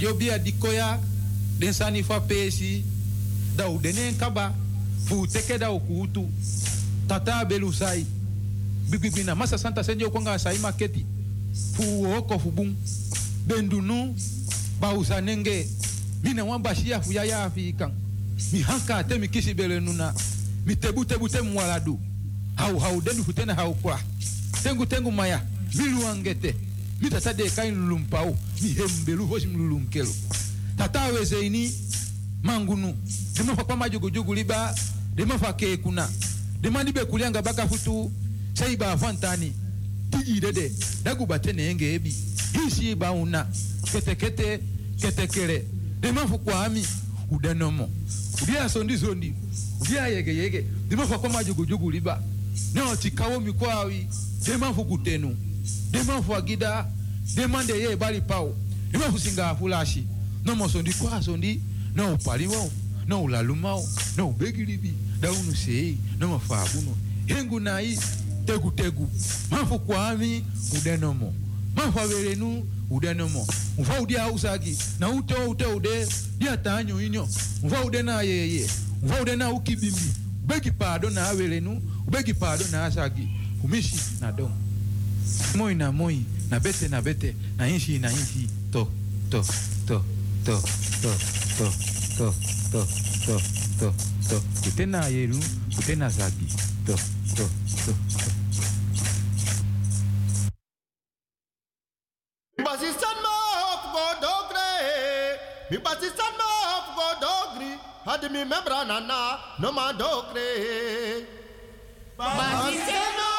da dio bia dikoya den sani fa pesi da u denen kaba fu teke da kutu tata belu sai bibibina masa santa senjo konga sai maketi fu oko fu bun bendunu ba usanenge mine wan bashia fu ya ya fi kan mi hanka te mi kisi bele nuna mi tebu tebu te mwaladu. Hau hau denu fu tena hau kwa. Tengu tengu maya bilu angete. Mi tata de kain lulumpau mihembe luvoji mlulunkelo tatawe zeini mangunu. Demofa kwa majugujugu liba demofa kekuna. Demanibe kulianga baka futu dagubate enge ebi. Hisi iba una. Ketekete ketekele kwa ami sondi sondi. Yege yege. Liba. Mikwawi. Kutenu agida demande ye bali pawo iwe kusinga afulashi nomosondi kwasondi nowupaliwawo nowulalumawo nowubegilibi daunuseyi nomafabuno hengu nayi tegutegu mafu kwami udenomo mafu averenu udenomo mva udi ausaki na ute ute ude diatanyo inyo. Mva ude na yeye mva ude na ukibimbi. Ubegi pado na averenu ubegi pado na asaki. Umishi na domo. Moi na moi. Na bete na bete na inshi na inshi to to to to to to to to to to to kutena yeru kutena zagi to to to to Basistan ma hop go dogre. Mi basistan ma hop go dogri. Had mi membra nana no ma dogre. Basistan ma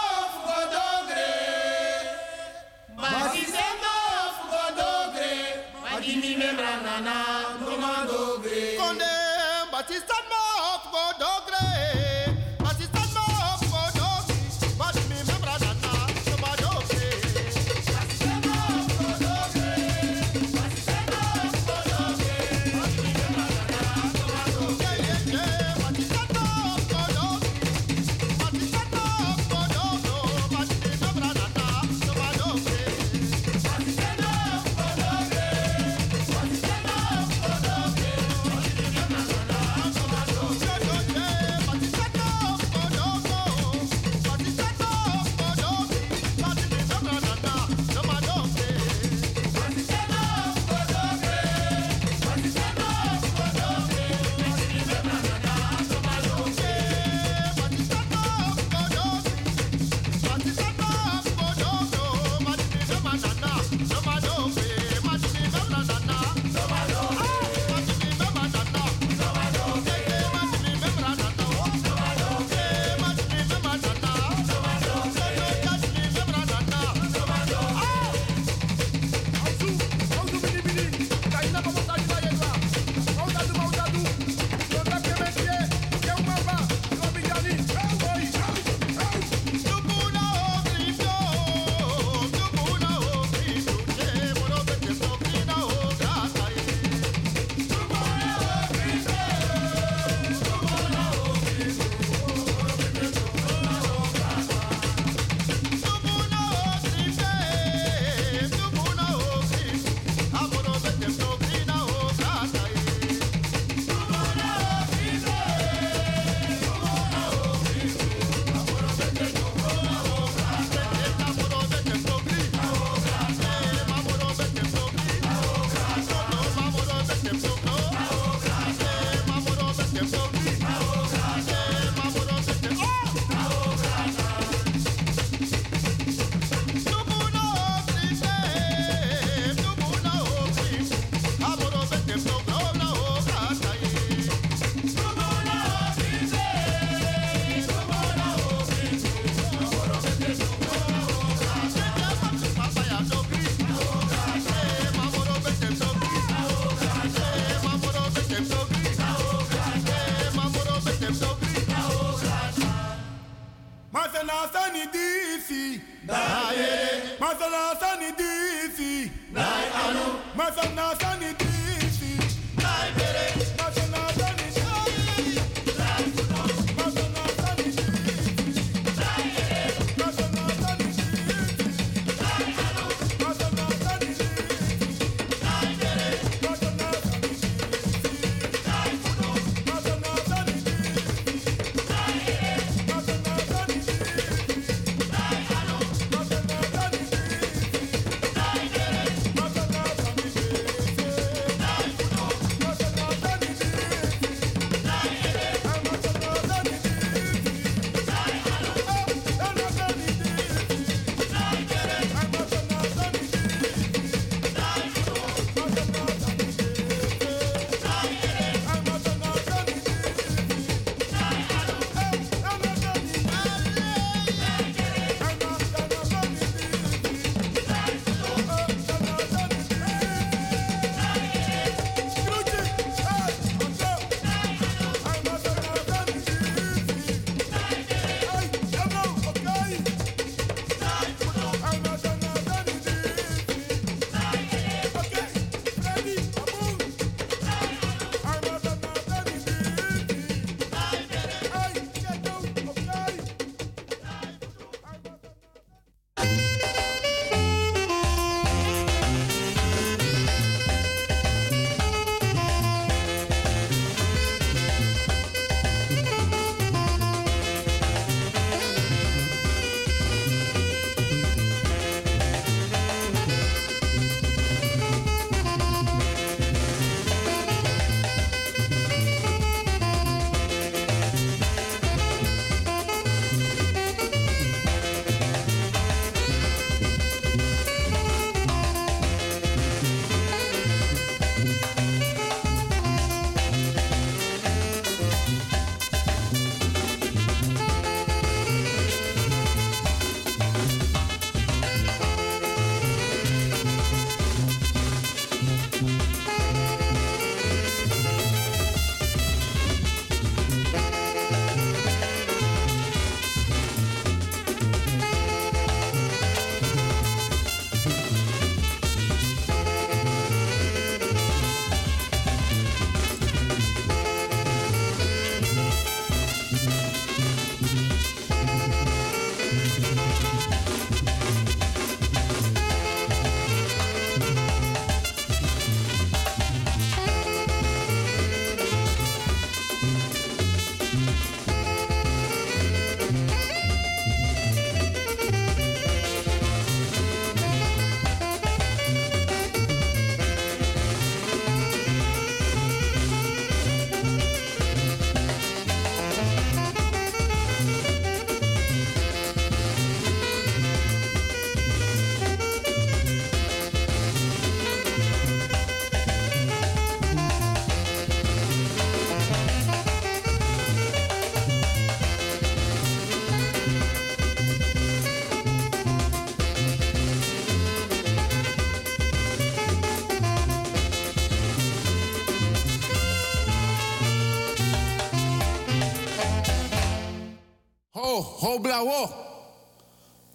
hobla wo.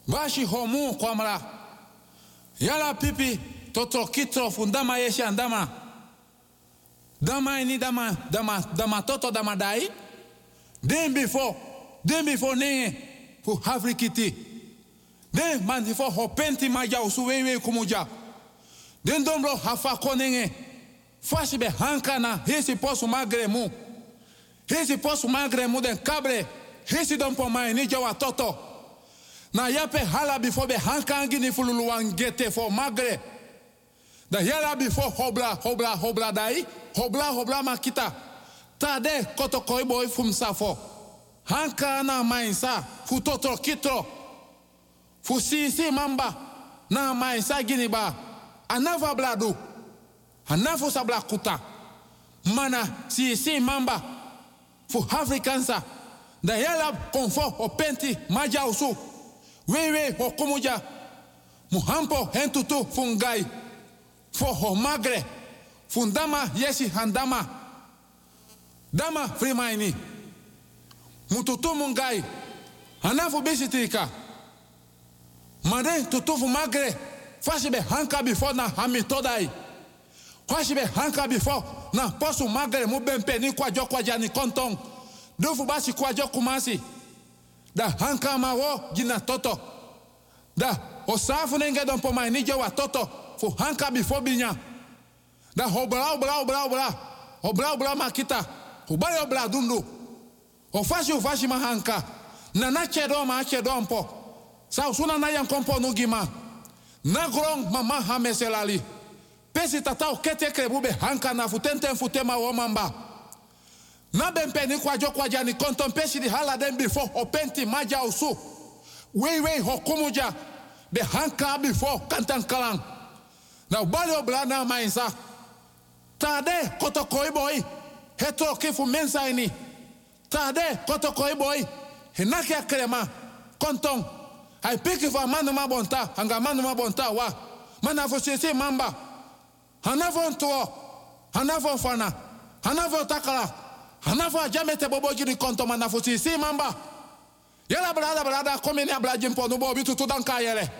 Bashi homu kwamra. Yala pipi totro kitro fundama yeshi andama. Dama ini dama dama dama toto dama dai. Den before den before nenge fu hafrikiti. Den man hopenti maja usuwewe kumuja. Den dombro hafa konenge. Fashi be hankana hesi posu magre mu. Hesi posu magre mu den kabre. Hesi don po mai ni jawa toto. Na yape hala before be hankangi ni fululu wangete for magre. Da yala before hobla hobla hobla dai. Hobla hobla makita. Tade koto koi boy fum safo. Hanka na mainsa totro kitro. Fu si si mamba na mainsa gini ba. Anava bladu. Anavo sabla kuta. Mana si si mamba fu Afrikansa. Da yala konfo o penti maja usu. Wewe ho kumuja. Muhampo hentutu fungai. Fo ho magre. Fundama yesi handama. Dama frimaini. Mututu mungai. Anafu bisitika. Made tutufu magre. Fashi be hanka before na hami todai. Fashi be hanka before na posu magre mu bempe ni kwajo kwaja kontong. Dufu basi kwajo kumasi. Da hanka ma wo gina toto. Da osafu nenge don po mai toto. Fu hanka before binya. Da hobra obra obra obra. Obra obra makita. Hubari obra dundu. Ofashi ofashi ma hanka. Na na chedo ma chedo mpo. Sa na yan kompo nugima. Na grong mama hameselali. Pesi tata o kete hanka na futente futema wo mamba. Na bempe ni kwa jo kwa jani konton pesi di hala den before o penti maja usu. Wei wei hokumuja. Be hanka before kantan kalang. Na ubali obla na mainsa. Tade koto koi boy. Hetro kifu mensa ini. Tade koto koi boy. Hinaki akrema. Konton. Hai piki fa manu ma bonta. Hanga manu ma bonta wa. Mana fo sisi mamba. Hanafo ntuo. Hanafo fana. Hanafo takala. Hanafo ajamete bobo jiri konto mana fo sisi mamba. Yala brada brada komeni abla jimpo nubo bitu tudanka yele.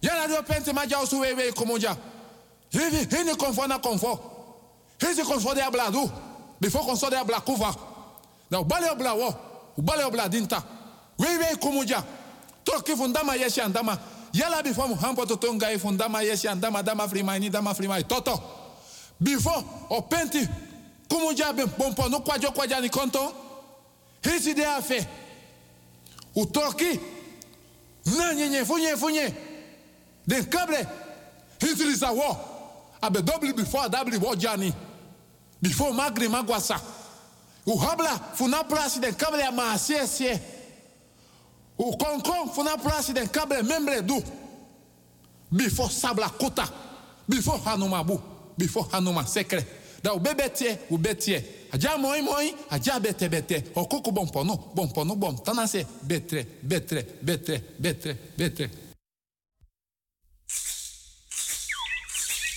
Yala dio penti maja usu wewe kumuja. Hivi hini konfo na konfo. Hizi konfo de abla du. Before konfo de abla. Na obla wo. Obla dinta. Wewe. Toki fundama yeshi andama. Yala before mu hampo to tonga e fundama yeshi andama dama frimani dama frimai. Toto. Before o penti kumuja be bompo no kwajo kwaja ni konto. Hizi de afe. Utoki. Na nyenye funye funye. Den kable. Hizi lisa wo. Abe dobli before adabli wo jani. Before magri magwasa. Uhabla funa prasi den maasie sie. O konkon funa prasi den kable membre du. Before sabla kuta. Before hanuma bu. Before hanuma sekre. Da o bebe tie, o betie. Aja moi moi, aja bete bete. O bon pono, bon. Tanase betre, betre, betre, betre, betre.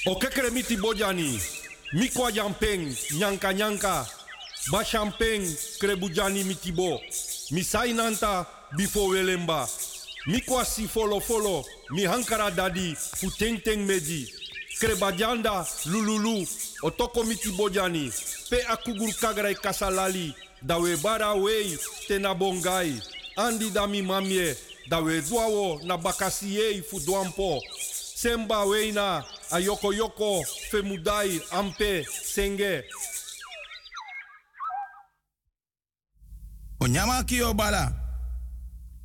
O kekere miti bojani, mikwa jampeng, nyanka nyanka, ba krebujani mitibo, misai nanta bifo welemba, mikwa si folo folo, mi hankara dadi, fu teng teng meji, krebajanda lululu, otoko miti bojani, pe akugur kagrai kasalali, dawe bara wei tena bongai, andi dami mamie, dawe duawo na bakasiei fu duampo, semba weina a yoko femudai ampe senge O nyama ki o bala.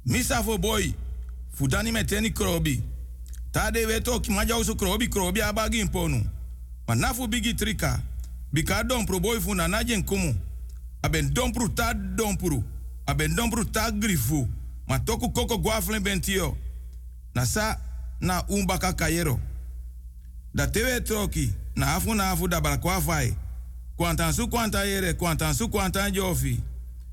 Misa fo boy. Fudani meteni krobi. Tade weto ki maja usu krobi krobi abagi imponu. Manafu bigi trika. Bika dompru boy fu na najen kumu. Aben dompru ta dompru. Aben dompru ta grifu. Ma toku koko guaflen bentio. Na sa na umbaka kayero. Da tewe troki. Na afu na afu da balakwa fai. Kwantan su kwanta yere. Kwantan su kwantan jofi.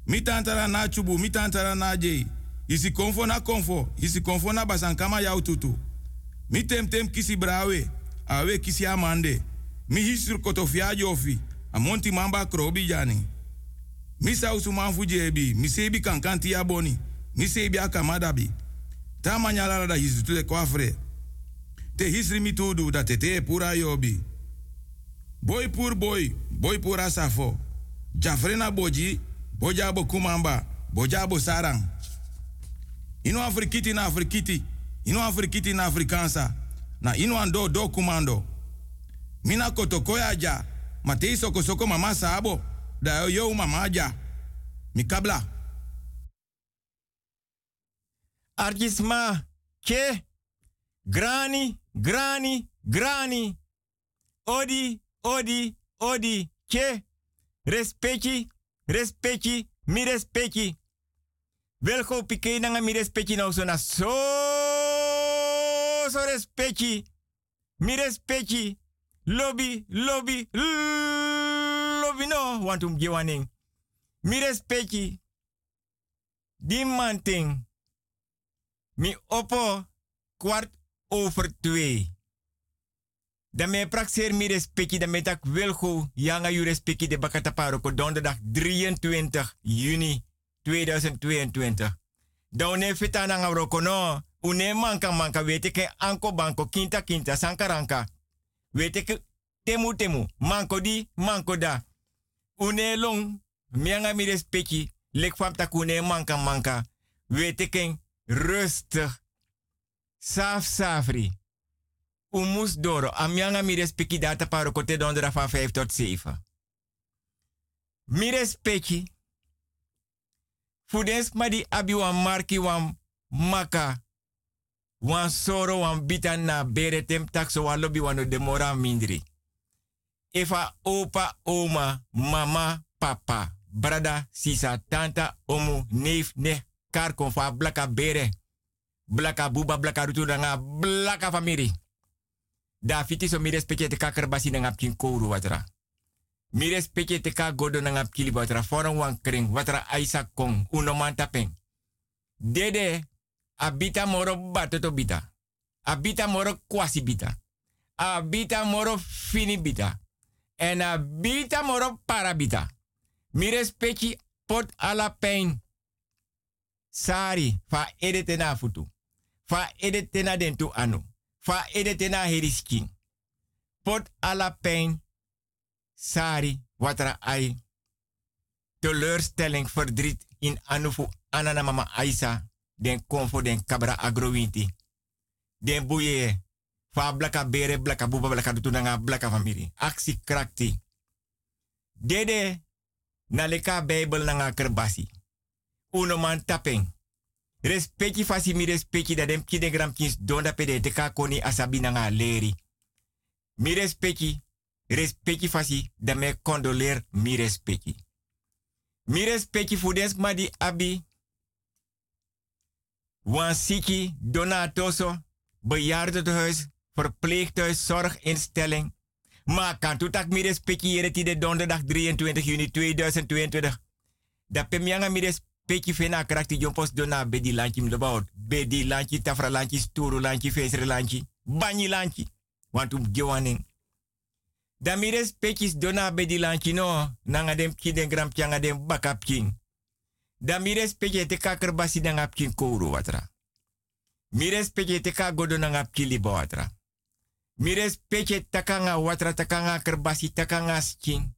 Mi tantara na chubu, mi tantara na jei. Isi konfo na konfo, isi konfo na basankama ya ututu. Mi tem kisi brawe, awe kisi amande. Mi hisur kotofia jofi, amonti mamba krobi jani. Mi sausu manfu jebi, mi sebi kankanti ya boni. Mi se bia kamadabi. Ta manyala da hisu tu de kwafre. Te hisri mi tudu da te te pura yobi. Boy pur boy, boy pura safo. Jafrena boji, boja bo kumamba, boja bo sarang. Ino afrikiti na afrikiti, ino afrikiti na afrikansa. Na ino ando do kumando. Mina kotokoya ja, matei soko mama sabo. Da yo mama ja. Mikabla. Argisma, ke, grani, grani, grani. Odi, odi, odi, ke. Respecti, respecti, mi respecti. Welko pike nanga mi respecti nou so so, so respecti. Mi. Lobby, lobby, lobby no. Want um gewaning. Mi respecti. Die man. Mi oppo kwart over twee. Dan me praxeer mi respecti, dan me tak wilgo yanga ju respecti de bakata paroko donderdag 23 juni 2022. Dan ne fita na ngabroko no, une manka manka wete ke anko banko kinta kinta sankaranka. Wete ke temu temu, manko di, manko da. Une long, mianga mi respecti, lek fam takune manka manka. Wete ken rustig. Saf safri. Umus doro. Amianga mi respecti data paro kote dondera van 5 tot 7. Mi respecti. Fudens ma di abi wan marki wan maka. Wan soro wan bita na bere tem takso wan lobby wan de mora mindri. Efa opa, oma, mama, papa, brada, sisa, tanta, omu, neef, ne, kar kon fa blaka bere. Blaka buba, blaka rutu nga blaka famiri. Da fiti so mi respecte te kakar basi nga pkin kouru watra. Mi respecte te ka godo nga pkili watra. Foran wan kring watra aisa kong uno man tapeng. Dede abita moro batoto bita. Abita moro kwasi bita. Abita moro fini bita. En abita moro parabita. Mi respecte pot ala pain. Sari fa edete na futu. Fa edete na dentu anu. Fa edete na herisking. Pot ala pijn. Sari watra ai. Teleurstelling, verdriet in anufu anana mama Aisa. Den konfo den kabra agrowinti. Den boeye. Fa blaka bere blaka buba blaka dutunanga blaka famiri. Aksi krakti. Dede. Naleka Bijbel nanga kerbasi. Uno man tapeng. Respecti fasi mi respecti da dem kide gram kins donda pede te ka koni asabi nanga leri. Mi respecti, respecti fasi da me condoleer mi respecti. Mi respecti abi. Wan siki, donatoso, bejaardentehuis, verpleeghuis, zorginstelling. Maar kan tu tak mi respecti jere de donderdag 23 juni 2022. Da pemianga mi respecti peki fena krakti jompos dona bedi lanchi mdobaot. Bedi lanchi, tafra lanchi, sturu lanchi, fesre lanchi, banyi lanchi. Want um gewaning. Damires pekis dona bedi lanchi no, nanga dem kiden gram dem bakap. Damires peki te kaker basi nanga king kouru watra. Mires peki te ka godo kili watra. Mires peki takanga watra takanga kerbasi takanga sking.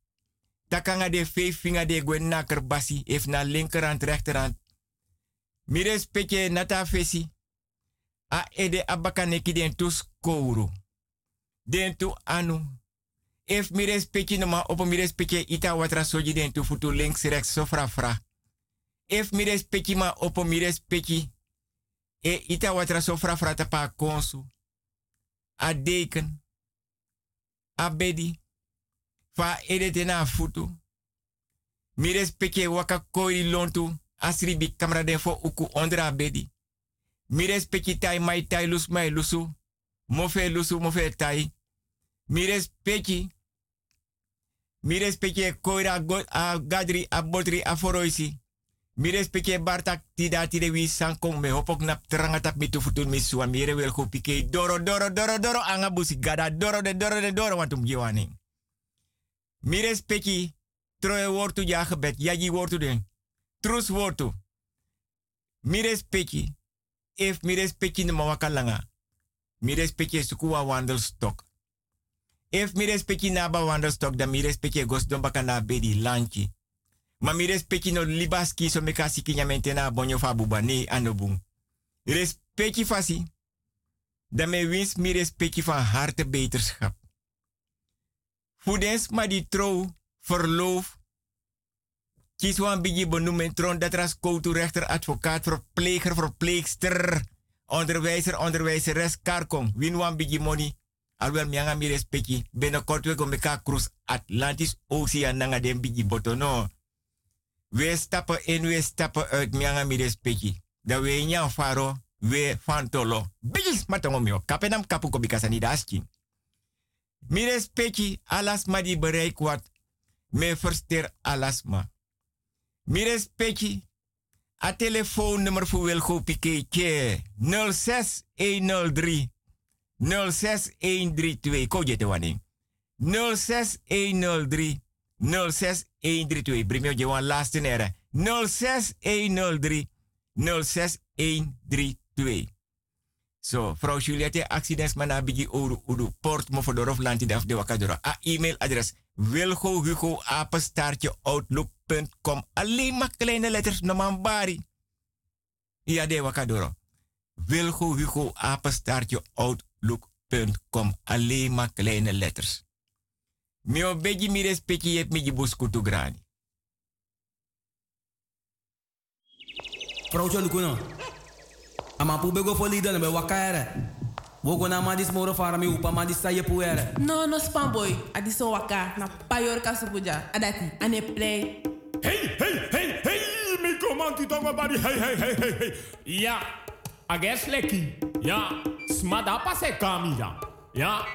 Takanga de vijf vinger de gwen na kerbasi, if na linkerhand, rechterhand. Mires peke nata fesi. A ede abakaneki den tus kouru. Den tu anu. If mires peke no ma opo mires peke ita watra soji den tu futu links rechts so fra fra. If mires peke ma opo peke. E ita watra so fra fra tapa konsu. A deken. A bedi fa edete na futu. Mi respecte waka koi lontu asri bi kamera de fo uku ondra bedi. Mi respecte tai mai tai lus mai lusu. Mofe lusu mofe tai. Mi Mi koira a gadri a botri a foroisi. Mire speke bartak tida tide wi sankong me hopok nap mitu futun doro doro doro doro anga busi gada doro de doro de doro wantum giwani. Mire speki troe wortu ja gebed yagi wortu den. Trus wortu. Mire speki if mires speki no mawakalanga. Mire speki sukuwa wandelstok. If mire speki naba wandelstok da mire speki gosdomba bedi lanchi. Ma mi respecti no libaski so me kasi kinyamente na bonyo fa buba ne anobung. Respecti fasi. Dan me wins mi respecti van harte beterschap. Voedens maar die trouw, verloof. Kies wan bigi benoemen tron dat ras rechter, advocaat, verpleger, verpleegster, onderwijzer, onderwijzeres, karkong. Win wan bigi money. Alwer mianga mi respecti. Binnenkort we gomeka cruise Atlantis Oceaan nanga den bigi botono. We stappen in, we stappen uit mianga mi respecti. Da we nyang faro, we fantolo. Bigis matongomio. Kapenam kapu kobikasa ni daskin. Mi respecti alas ma di bereik wat. Me verster alas ma. Mi respecti a telefoonnummer voor Wilgo Piketje 06103 06132. Ko je te wanneer? 06103 06132. Brimio je wan laatste nere. 06103 06132. So, vrouw Juliette, accidents mana bigi oru udu port mo for dorof lanti daf de wakadoro. A e-mailadres wilgo hugo apenstaartje outlook.com. Alleen maar kleine letters naman bari. Ja, de wakadoro. Wilgo hugo apenstaartje outlook.com. Alleen maar kleine letters. Mio begi mi respecti yep mi buskutu grani. Vrouw Jolukuno. Ama pu bego fo lida be wakaere. Wogo na ma dis moro fara mi upa ma dis saye puere. No, no spam boy. Adi so waka na payor kasupuja. Adati, ane play. Hey, hey, hey, hey, mi komanti tonga bari, hey, hey, hey, hey, hey. Ja, ages leki. Ja, smada pase kami ja. Ja,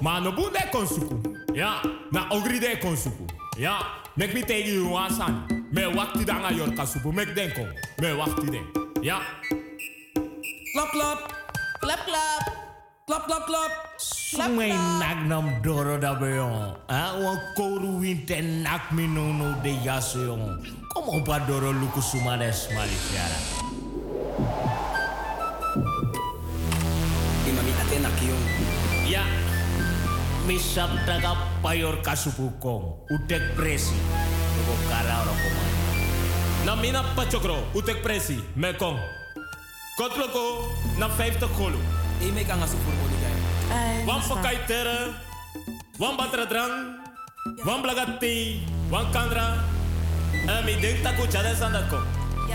ma no bunde konsuku. Ya, na ogri de kon supu. Ya, mek mi tegi yu wasan. Me wakti danga yorka supu, mek den kon. Me wakti den. Ya. Klap, klap. Klap, klap. Klap, klap, klap. Sumai nak nam doro da beyon. Ha, wan koru nak mi nono de yaseyon. Kom opa doro luku. Misap taga payor kasupukong. Utek presi. Tuko kara oro komay. Na mina pachokro. Utek presi. Mekong. Kotloko na 50 golo. E me kanga supur mo ligay. Wan pakai tere. Wan batra drang. Wan blagati. Wan kandra. En mi denk taku chade sandako.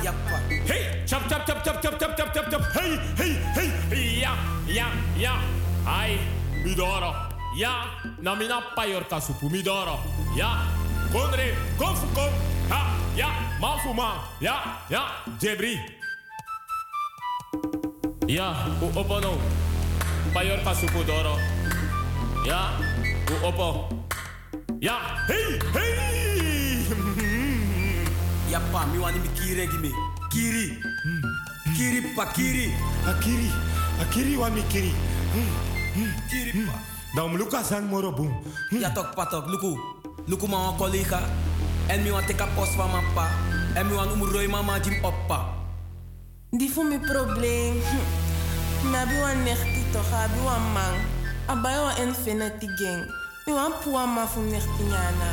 Yappa. Hey, chap chap chap chap chap chap chap chap chap. Hey, hey, hey. Ja, ja, ja. Ai, midoro. Ya, namina payorta supumidoro. Ya, konre, konfukom. Ha, ya, mafuma. Ya, ya, jebri. Ya, u opono. Payorta supudoro. Ya, u opo. Ya, hey, hey. ya pa, mi wani mi kiri gimi. Kiri. Kiri pa, kiri. Akiri, akiri wani kiri. Kiri pa. Dan luka sang moro boom. Ja tok patok, luku. Luku ma wan collega. En mi wan teka post van mijn pa. En mi wan umroi mama jim oppa. Die voor mijn probleem. Hm. Na bi wan nechti toch, abi wan man. Abai wan infinity gang. Mi wan puwa ma fu nechti nyana.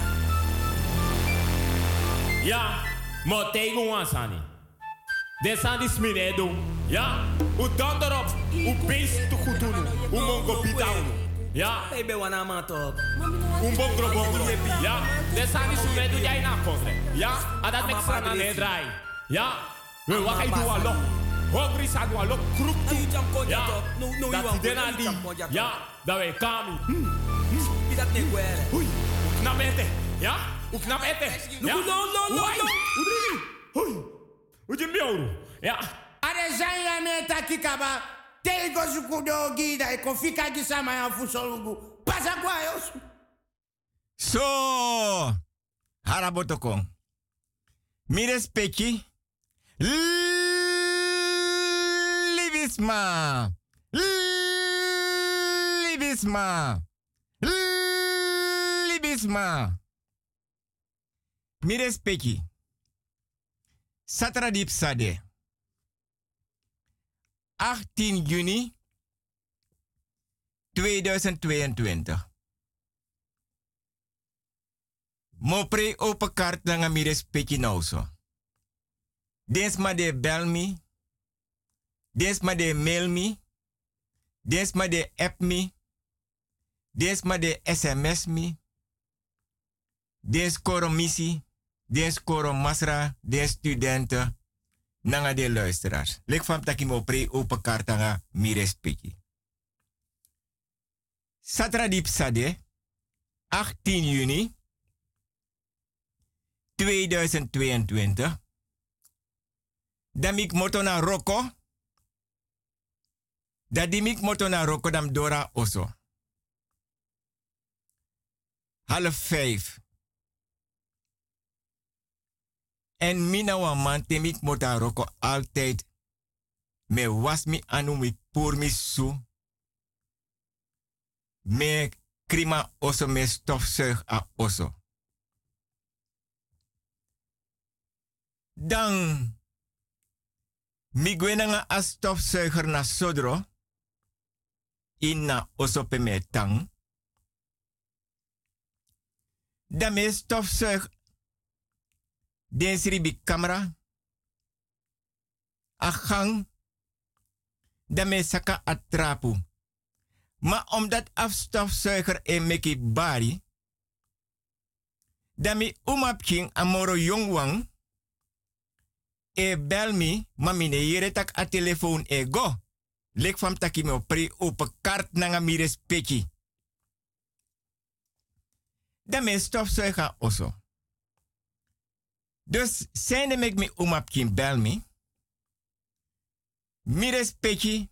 Ja, maar tegen aan. Dit zijn die smine doen. Ja, u dan erop. U beest te goed doen. U mongo pitao. Ja. Baby wana matop. Un bon. Ja. De sani sume du jai. Ja. Adat mek sana ne draai Ja. We wakai du alok. Hongri sa du alok Ja. tu. Ja. Dat dena die Ja. dat kami. Pidat ne guere. Hui. Ete. Ja. Uknap ete. Ja. No no no no. Uri. Hui. Ujimbi ouro. Ja. Are jai ane. Tego zuku dogi da ikofika kisama ya fusolugu. Pasa kwa yosu. So, harabotokon. Mire speki. Livisma. Livisma. Livisma. Mire speki. Satra dipsade. 18 juni 2022. Mopre open kaart na mi respecti nauso. Dens ma de bel mi. Dens ma de mail mi. Dens ma de app ma de sms. Dens koro. Dens koro studenten. Nanga de luisteraars. Lek van taki mo pre open kaart nga mi respecti. Satradip Sade. 18 juni 2022. Damik moto na roko. Da dimik moto na roko dam dora oso. Half vijf. En mina wa man temik mota roko altijd. Me was mi anu mi su. Me krima oso me stofzuig a oso. Dan mi gwenanga a stofzuiger na sodro. Inna oso pe me tang. Dan me den sribi camera. A gang. Saka atrapu. Maar omdat afstofzuiger en meki bari. Dan mi umapking amoro jongwang. E bel mi, ma mine yere tak a telefoon e go. Lek fam taki me pri open kart nanga mi respecti. Dan me stofzuiger oso. Dus zijn de mek mi umapking bel mi. Mi respecti.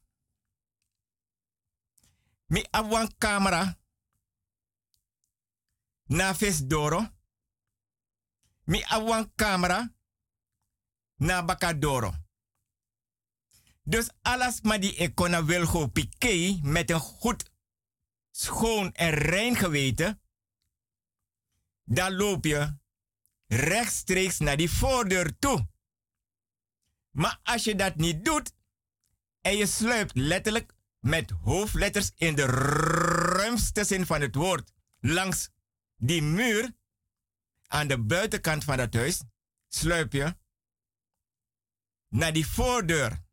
Mi camera. Na fes doro. Mi abwan camera. Na bakadoro. Dus alles maar die ik kon wil go met een goed, schoon en rein geweten. Dan loop je rechtstreeks naar die voordeur toe. Maar als je dat niet doet en je sluipt letterlijk met hoofdletters in de ruimste zin van het woord langs die muur aan de buitenkant van het huis, sluip je naar die voordeur.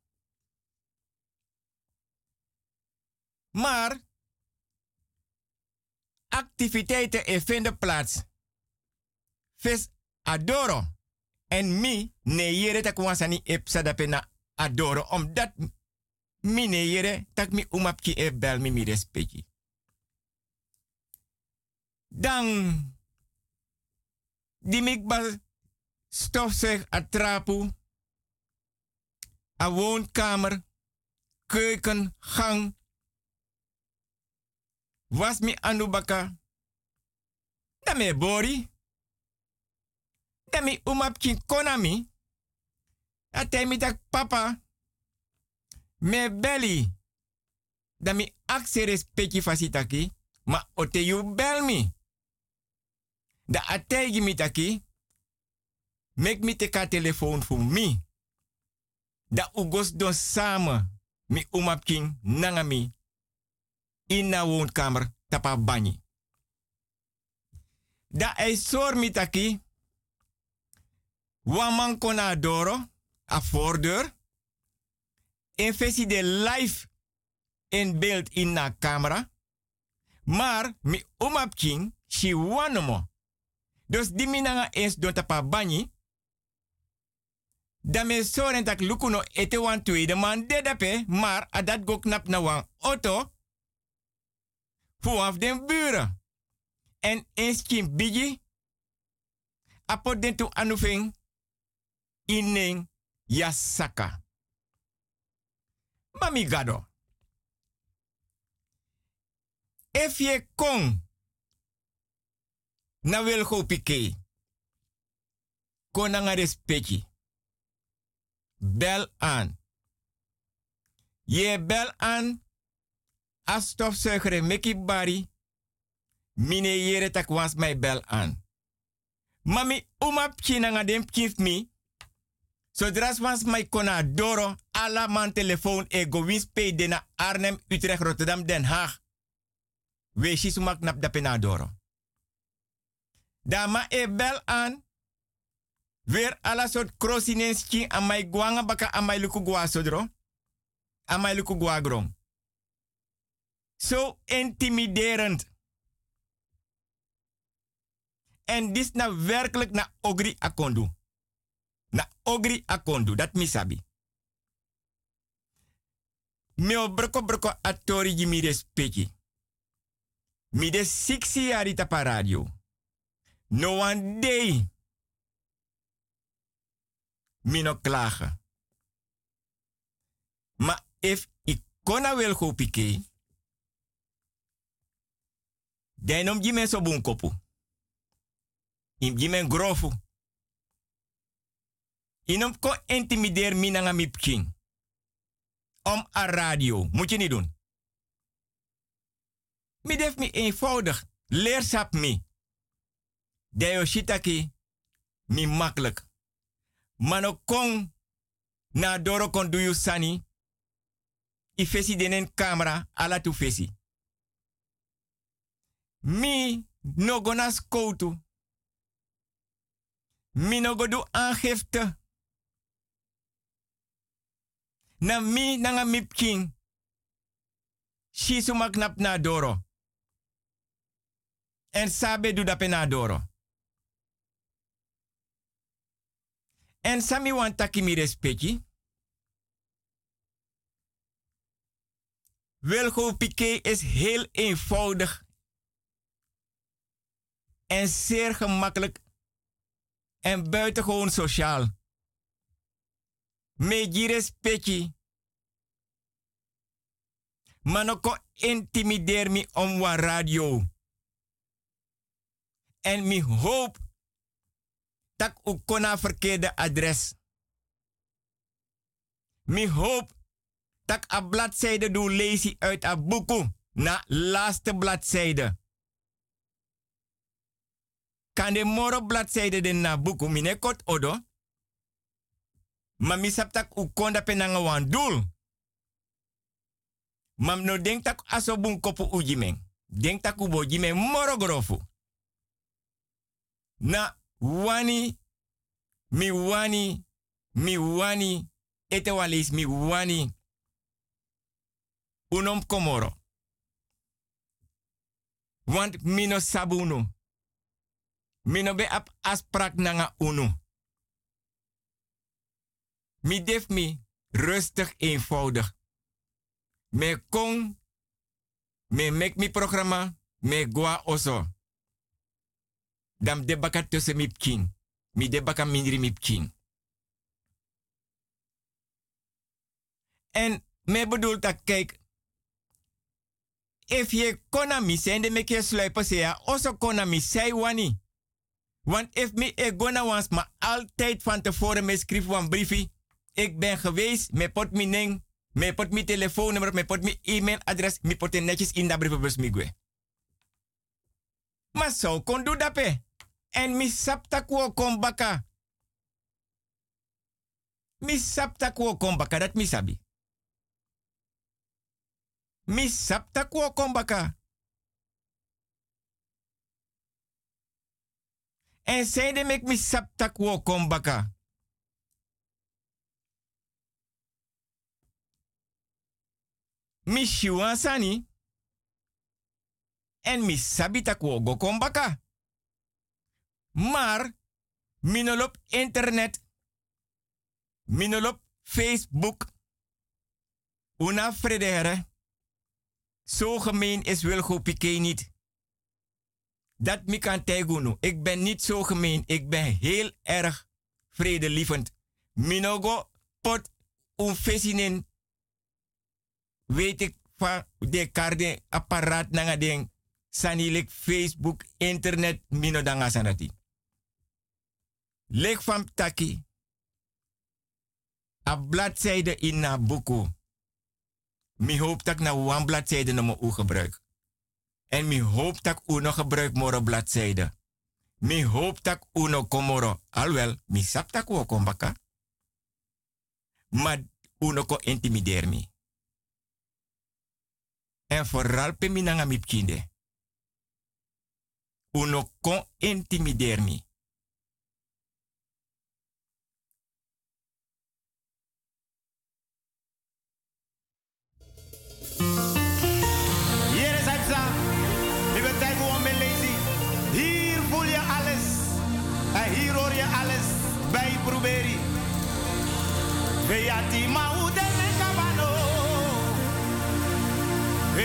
Maar activiteiten vinden plaats. Vis adoro. En mi ne yere tak wansani epsa dapena adoro. Omdat mi ne yere tak mi umapki e bel mi mi respecti. Dan die mikba stofzuig atrapu. A woonkamer, keuken, gang. Was mi anubaka. Dame bori. Dami umapkin konami. Atemi tak papa. Me belly. Dami akse respecti fasitaki. Ma ote you bel me. Da ategi mi taki. Mek mi teka telefoon voor mi. Da ugos don samen. Mi umapkin nangami. Inna woonkamer tapa bani. Da ei mi taki. Waman kona doro. A voordeur. In de live in beeld in na camera. Maar mi umapking si wanomo. Dus di minanga eens don tapa bani. Da me soren tak lukuno ete wan tweede man dedape. Maar adat go knap na wan auto. Vanaf den buren. En eens kim bigi. Apot den tu anufing. Ineng yasaka. Mami gado. If je kon na wil go pike. Kon na respecti. Bel aan. Je bel aan. As stofzuiger meki bari. Mine yere tak was mij bel aan. Mami umap china nga dem kif mi. Zodra was mij kona doro alla man telefoon e go de na Arnhem, Utrecht, Rotterdam, Den Haag. We sumak nap da penadoro. Dama e bel aan. Weer alla soort krosinenski aan mijn guanga baka aan mijn luku gua sodro. Aan mijn luku gua grong. Zo intimiderend. En dit nou werkelijk na ogri akondu. Na ogri akondu, dat misabi. Meo broko broko atori jimi respecti. Mi de siksi yari tapa radio. No one day. Mi no klagen. Ma if ik kona wel go pike. Denom jime so bun kopu. Im jime grofu. Inom ko intimideer mi nanga mi king. Om a radio. Moet je niet doen. Mi def mi eenvoudig. Leersap mi. Deo shitaki. Mi makkelijk. Mano kong. Na doro kon du sani. I fesi denen camera. Ala tu fesi. Mi no gona skoutu. Mi no go do aangifte. Na mi nanga mip king. Shi sumak nap na doro. En sabe du dape na doro. En sami wan taki mi. Wilgo is heel eenvoudig en zeer gemakkelijk en buitengewoon sociaal. Meji respecti. Manoko intimideer mi om wa radio. En mi hoop dat u kona verkeerde adres. Mi hoop dat a bladzijde doe lezen uit a na laatste bladzijde. Kan de moro bladzijde de na boeku mine kot odo? Maar mi sap u konda doel. Mam no denk tak aso bun kopu ujimeng. Denk tak u bo jimeng. Na wani, mi wani, mi wani, ete walis mi wani. Unom komoro. Want mino sabunu. Mino be ap asprak nanga unu. Mi def mi rustig eenvoudig. Me kong, me mek mi programma, me gwa oso. Dam de baka tussen mi king. Mi de baka mindri mi king. En me bedoelt dat kijk, if je konami sende me ke sluipen se ja, oso konami sei wani. Want if me e gona wans ma altijd van tevoren me schrijf wan briefie. Ik ben geweest, me pot mi ning, me pot mi telefoonnummer, me pot mi e-mailadres, me pot netjes in dat brievenbus mi gwe. Maar zo kon doe dat. En mi sapta kuo kom baka. Mi sapta kuo kom baka, dat mi sabi. Mi sapta kuo kom baka. En zij de mek mi sapta kuo kom baka. Mi sani. En mi sabita kuo go kom baka. Maar, minolop internet, minolop Facebook, una fredere. Zo gemeen is Wilgo Piqué niet. Dat mi kan tegunu. Ik ben niet zo gemeen. Ik ben heel erg vredelievend. Minogo pot un weet ik van de karden apparaat na ding sanilik Facebook, internet, mino danga sanati. Lek van taki, a bladzijde in na boeko. Mi hoop tak na wan bladzijde na mo u gebruik. En mi hoop tak u no gebruik moro bladzijde. Mi hoop tak u no komoro. Alwel, mi sap tak u kombaka. Maar u no ko intimideer mi. En vooral peminanga mipkinde. Uno kon intimideer me. Hier is het za. Ik ben tijd voor mijn. Hier voel je alles. En hier hoor je alles. Bij proberen.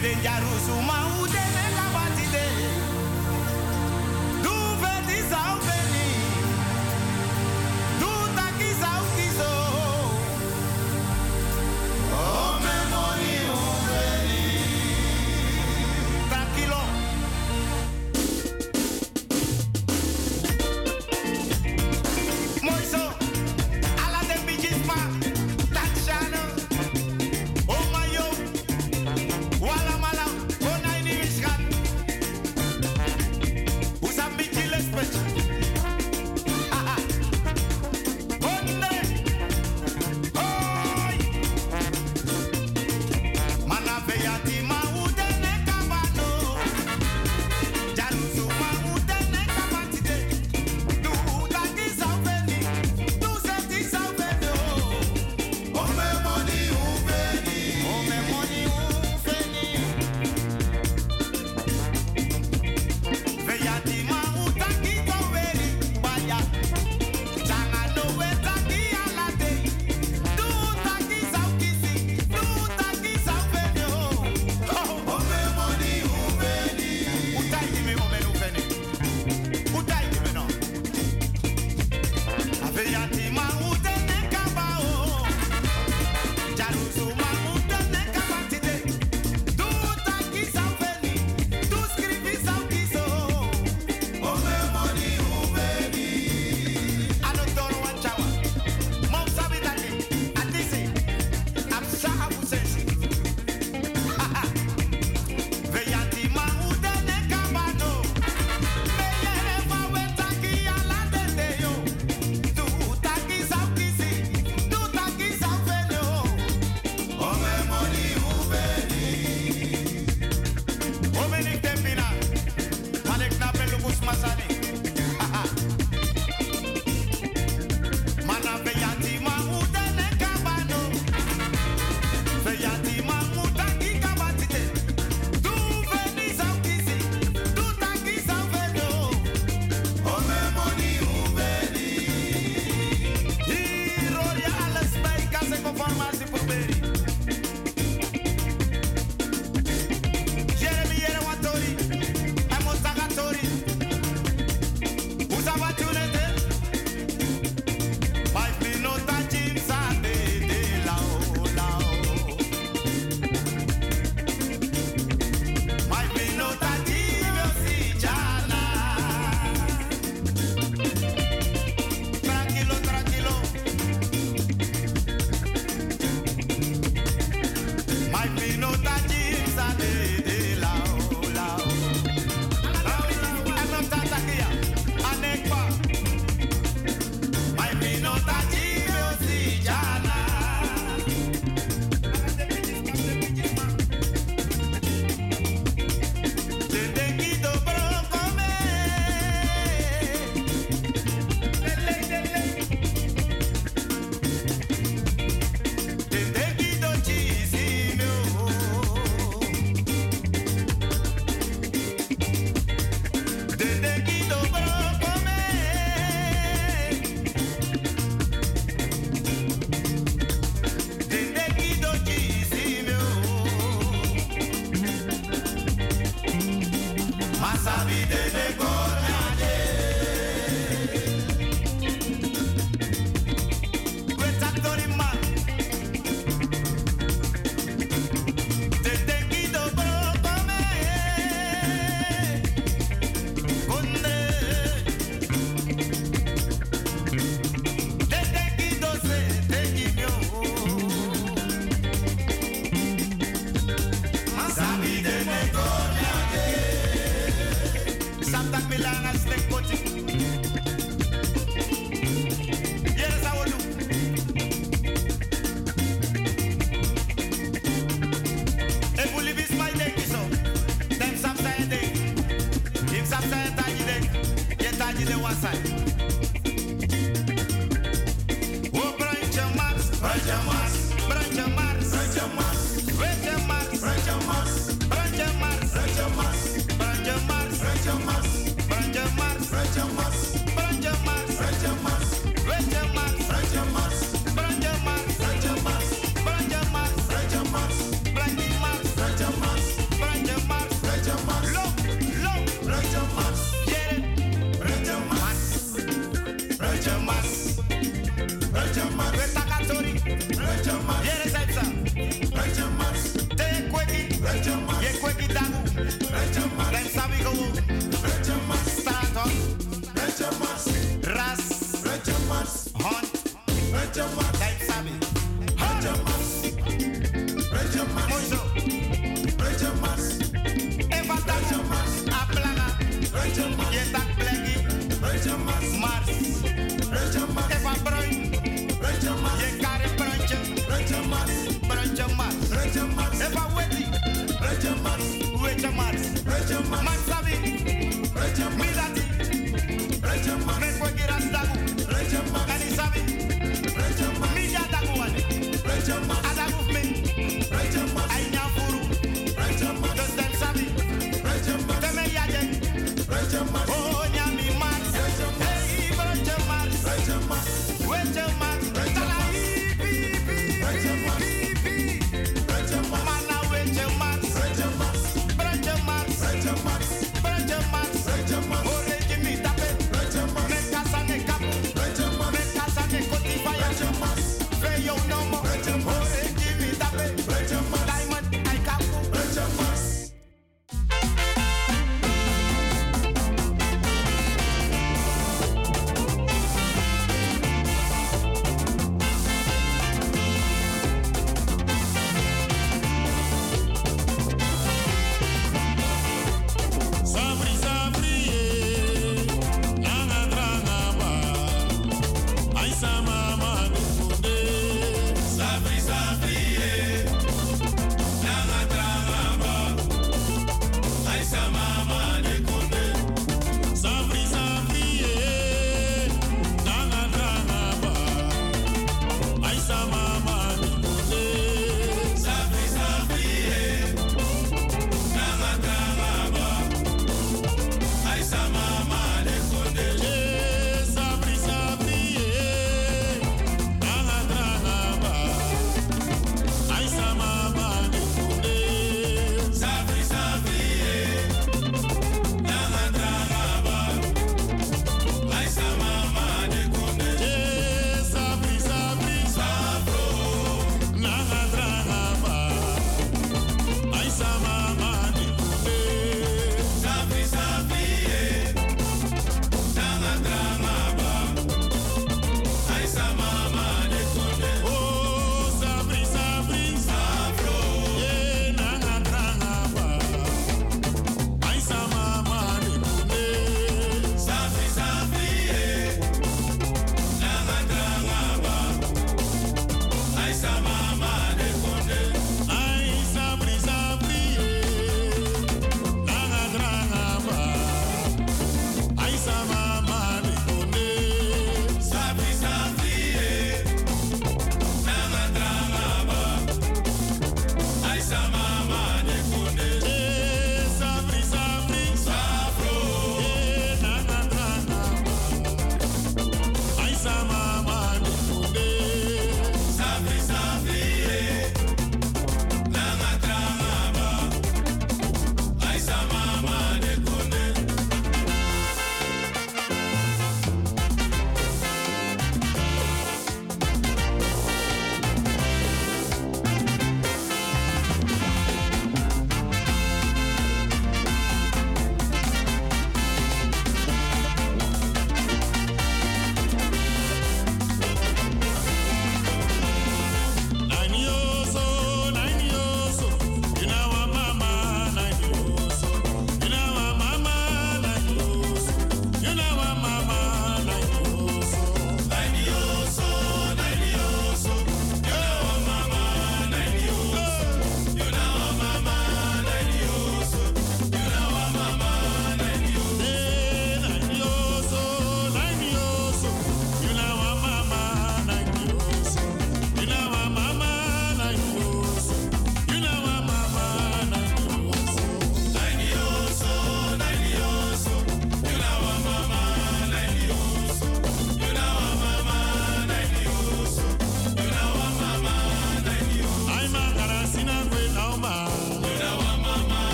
Even ya rusu maudene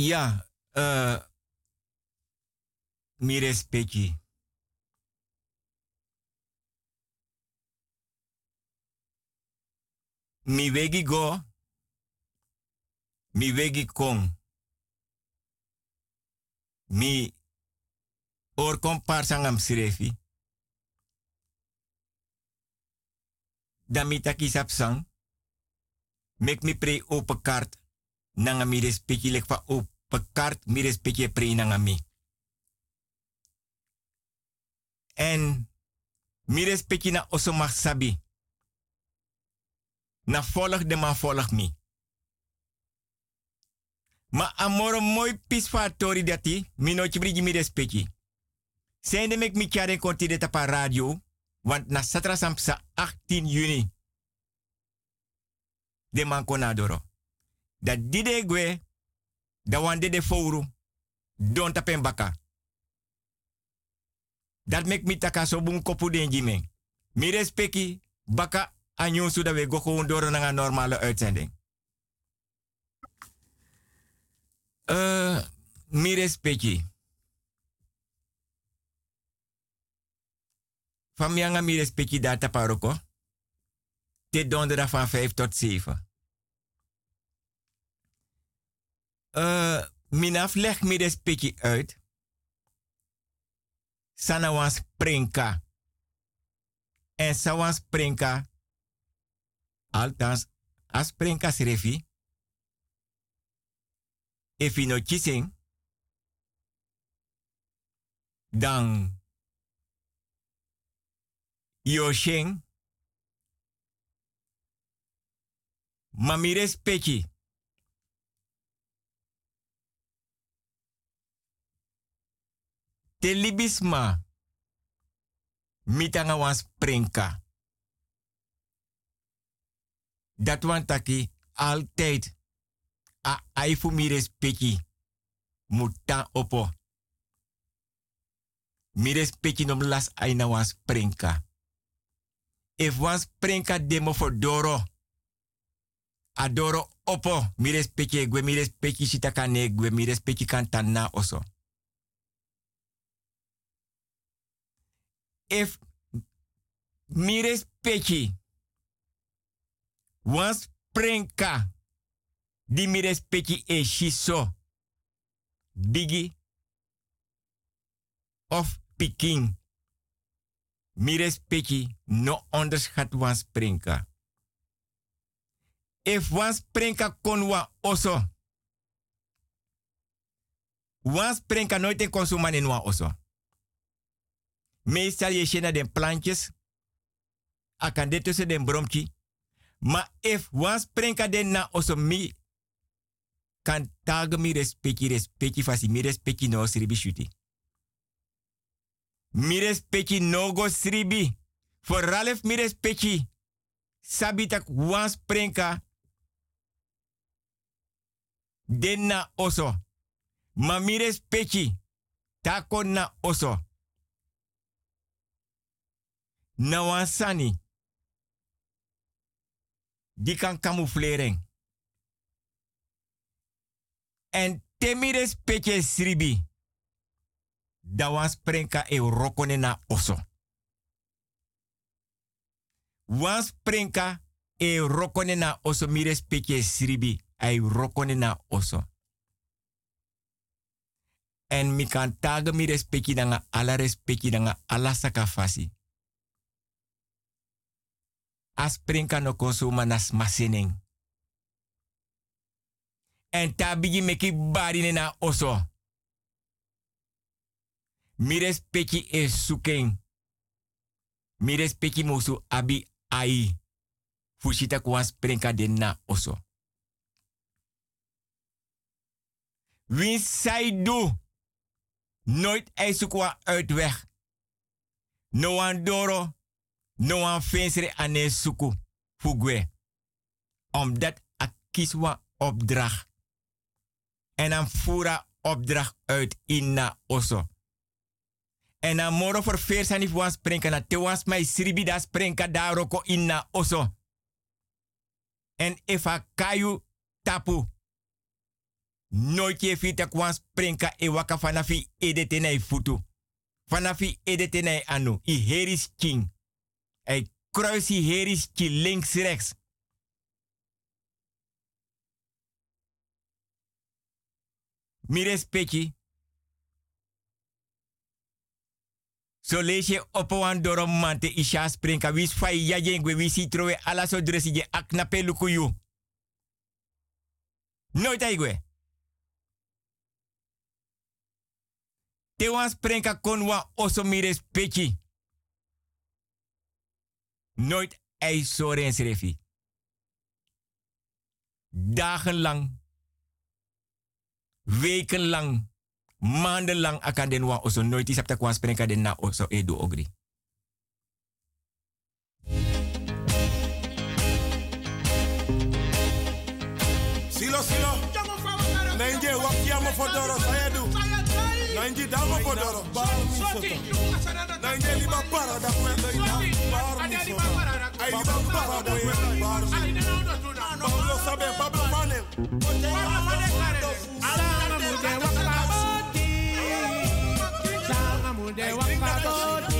Ja, eh mi respecti. Mi wegi go, mi wegi kong. Mi or kom parsangam sirefi. Dan mi taki sapsang. Mek mi pre open kaart. Nanga mi respecti lek fa open kaart mi respecti pre nanga mi. En mi respecti na oso mag sabi. Na volg de man volg mi. Ma amoro mooi pisfatori dati, mi no chibrigi mi respecti. Zijn de mek mi kjare konti de tapa radio, want na satra sampsa 18 juni. De man konadoro. Da dide gwe, da wande de fouru, don tapen baka. Dat mek mi taka so bun kopu den jime. Mi respecti, baka anyon su da we go gewoon door normale uitzending. Eh, mi respecti. Van mianga mi respecti data paroko. Te donderdag van 5 tot 7. Eh, minaf leg mi respecti uit. Sana wan sprinka. En sa wan sprinka. Althans, as sprinka srefi. Je no. Dan. Yo sheng. Mami Te libisma. Mitanga wan sprinka. Dat wan taki altijd. A aifu mi respecti. Muta opo. Mi respecti nom las aina wan sprinka. If wan sprinka demo for doro. Adoro opo. Mi respecti gwe mi shitakane gwe mi respecti kantana oso. If mi respecti wan sprinka di mi respecti e shiso bigi of piking mi respecti no onderschat wan sprinka if wan sprinka kon wan oso wan sprinka nooit in consuman in wan oso Meestal je shena den plantjes. Akan de tussen den bromki. Maar if wan sprinka den na oso mi. Kan tag mi respecti respecti fasi mi respecti no sribi shuti. Mi respecti no go sribi. Voor Ralph Mires Pechi. Sabitak wan sprenka. Den oso. Ma Mires Pechi. Tako na oso. Na wan sani. Die kan camouflering. En temires peche sribi. Da wan sprenka e rokone na oso. Wan sprenka e rokone na oso mires peche sribi. Ai rokone na oso. En mi kan taga mi respecti danga ala respecti danga ala sakafasi. As prinka no konsuma nas maseneng. En tabigi meki bari na oso. Mi respecti e suken. Mi respecti musu abi ai. Fushita kwas prinka den na oso. Wie zij doet. Nooit eisukwa uitweg. No an doro, no an fensere ane suku, fugwe. Omdat a kiswa opdracht. En an fura opdracht uit inna oso. En an moro voor veers aan wan sprenka na te wans mai sribi da sprenka da roko inna oso. En efa kayu tapu. Nooit je vita kwan sprinka e waka fanafi edete futu. Fanafi edete anu. I heris king. E kruis i heris ki links rechts. Mi respecti. So lees je op een dorom mante isha sprinka. Wis fai ya jengwe wisi trowe ala so dresi je akna pelukuyu. Nooit aigwe. Te wan sprenka kon wa oso mires. Nooit ei soren srefi. Dagenlang, wekenlang, maandenlang akan den wa oso nooit is apta kwan sprenka den na oso edu ogri. Silo, silo. Nainje wakiamo fodoro sayedu. Nainje damo fodoro. Bar mi soto. Nainje liba para da kwenda ina. Bar mi soto. Ay liba para da kwenda bar mi. Pablo sabe Pablo mane. Sanga mude wakaboti. Sanga mude wakaboti.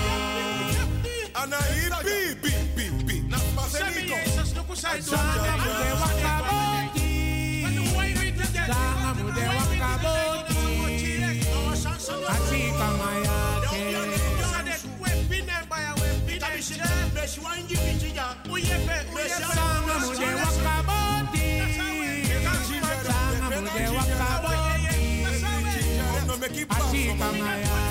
Ana ipi, pi, pi, pi. Na pasenito. Sanga mude wakaboti. Sanga mude wakaboti. Achika mayake. Sanga mude wakaboti. Sanga mude wakaboti. Achika mayake.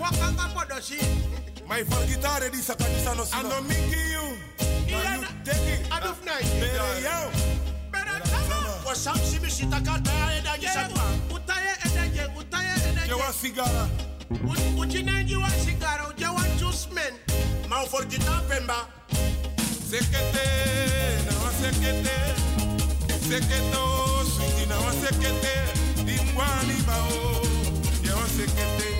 wakanga podoshi my fan guitar ready sa no sino ano mingi you? Na you take it aduf nai bere yo? Bere tama wa sam simi shita eda gisatwa utaye eda utaye eda je wa sigara uchinaji wa sigara uje wa juice men mau for guitar pemba. Sekete na wa sekete. Seketo sekete. Dimwani bao je sekete.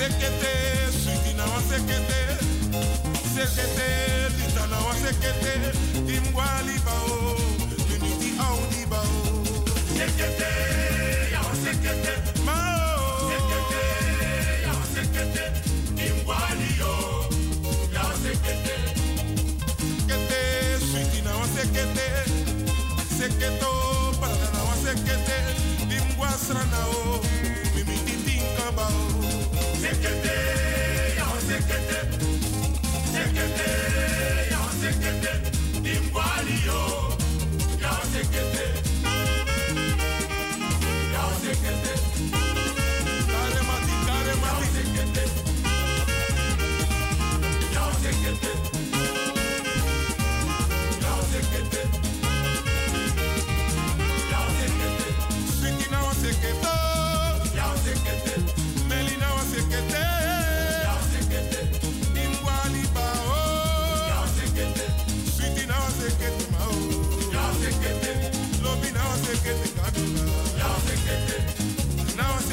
sekete, suiti na wan sekete, sekete, lita na wan sekete, timbwa li bao, limiti au di bao. Sekete, ya wan sekete, mao. Sekete, ya sekete, timbwa yo, ya suiti na wan sekete, seketo, na. Zekete, ya zekete Zekete, ya zekete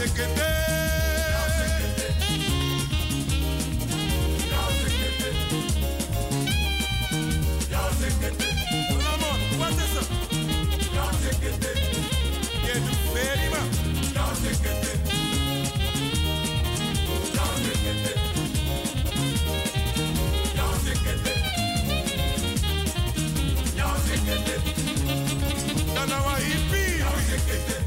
Gazequete. Gazequete. Mon amour, quoi c'est ça? Gazequete. Qui est du Férima? Gazequete. Gazequete. Gazequete. Gazequete. Danawa hippie. Gazequete.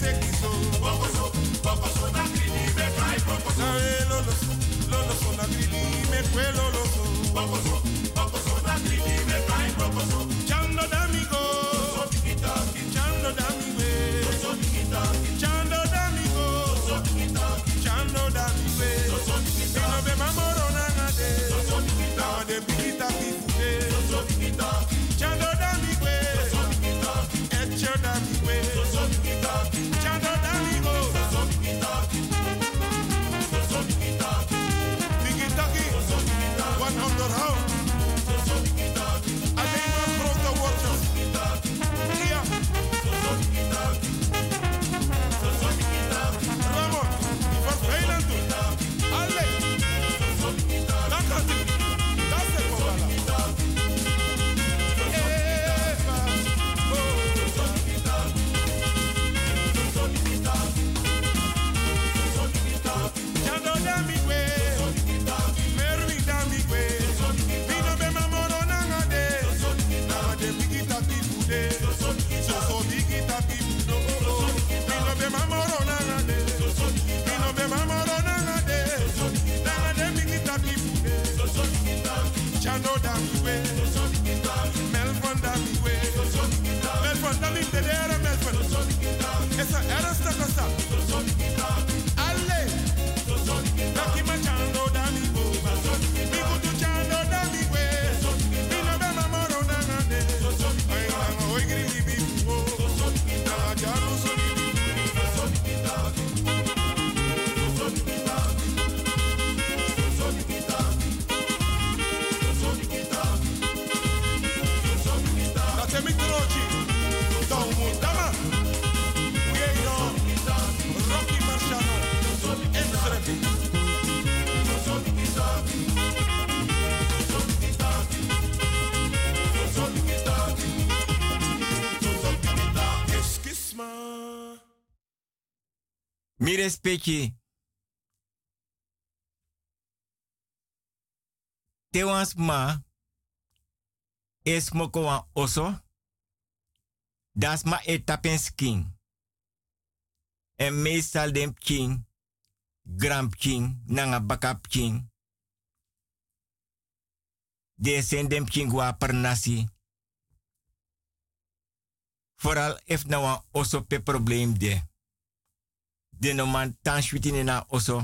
sekiso bokoso bokoso na grili me kai bokoso lolo so lolo so na grili me kwe lolo Mi respecti. Tewans ma es moko wan oso. Das ma etapen skin. En meestal king, king, nanga bakap king. De sen dem king wa per nasi. Vooral if na wan oso pe probleem de. De no man tan shwitine na oso.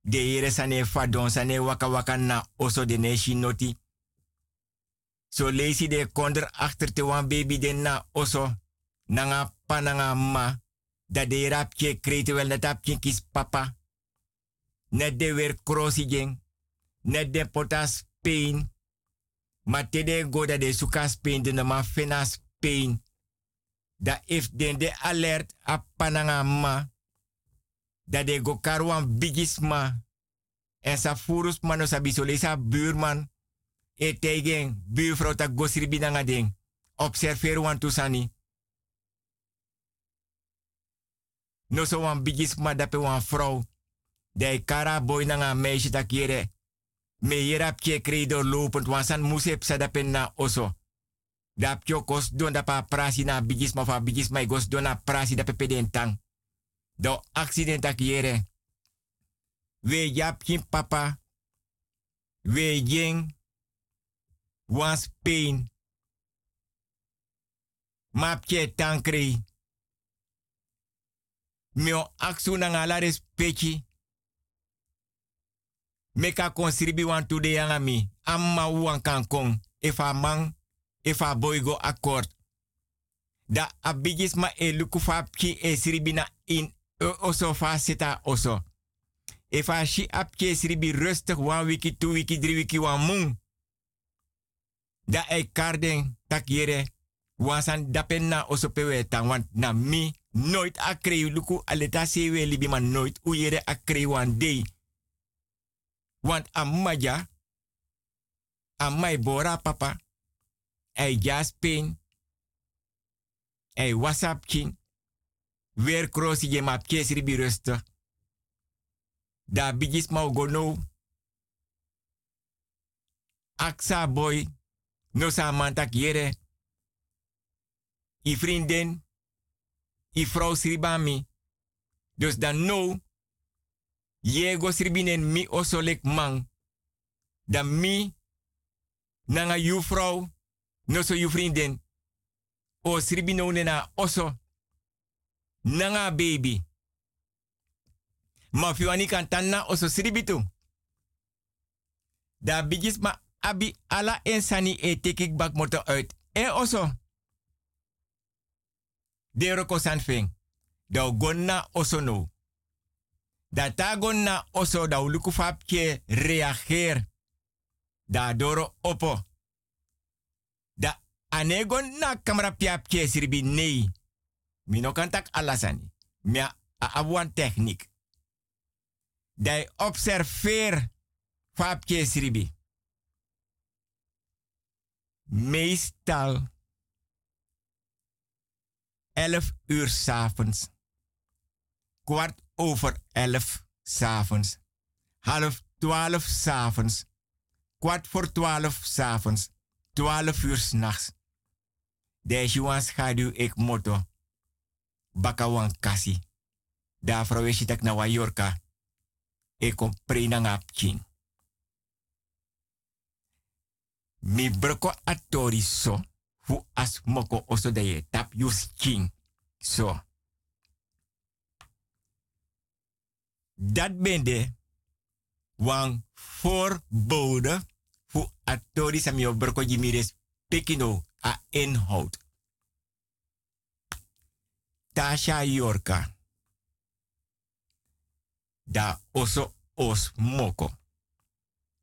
De yere sane fadon sane waka waka oso de neshi noti. So lazy de konder achter te wan baby de na oso. Nanga pa nanga ma. Dat de rapje krete wel net kis papa. Net de weer jeng. Net de potas pain. Maar te de go dat de sukas pain de nama fenas pain. Da if den de alert pananga ma. Dat de go karwan bigisma. En sa furus mano sa bisole buurman. E tegen buurvrouw ta gosri binanga ding. Observeer wan tusani. No so wan bigisma dape wan vrouw. De kara boy nanga meisje tak yere. Me yerap ke credo lopend wan san musep sa dape na oso. Dap kyo kos don dapa prasi na bigisma fa bigisma gos don na prasi tang. Do accident tak yere. We yap kin papa. We jeng. Wan Spain. Map ke tankri. Mio aksu na ngala respecti. Meka konsribi wan tude. Amma wan kan kong. Efa man. Efa boy go akkoord. Da abigis ma e e sribi na in. E oso fa seta oso. Efa shi apke sribi rustig wan wiki, two wiki, drie wiki wan mung. Da e karden tak yere. Wan san dapen na oso pewe tang. Want na mi nooit akre luku aleta sewe libi man nooit u yere akre wan day. Want amaja, amai bora papa, ei jaspin, ei whatsapp king, weer crossi je map. Da bigis mau gono. Aksa boy, no sa mantak yere. I vriendin, i vrouw sribami. Dus dan no, ye go sribinen mi osolek man. Dan mi, nanga you vrouw, no so you. O sribino nena oso. Nanga baby. Ma fiwani kan tanna oso sribitu. Da bigis ma abi ala ensani e tekik bak moto uit. E oso. De roko san fing. Da gonna oso no. Da ta gonna oso da uluku fapje reageer. Da doro opo. Da ane gonna kamera piapje sirbi nee. Mino kantak alasani. Mia abuan techniek. Dai observeer fapje sribi. Meestal 11 uur s'avonds. Kwart over 11 s'avonds. Half 12 s'avonds. Kwart voor 12 s'avonds. 12 uur s'nachts. Deze schaduw ik moto. Baka wan kasi. Je dat ik naar Wajorka. Ik kom prena. Mi broko atori so. Fu as moko oso de ye tap yus king. So. Dat bende wan voorbode fu atori samio broko jimires pekino a inhoud. Tasha Yorka. Da oso os moko.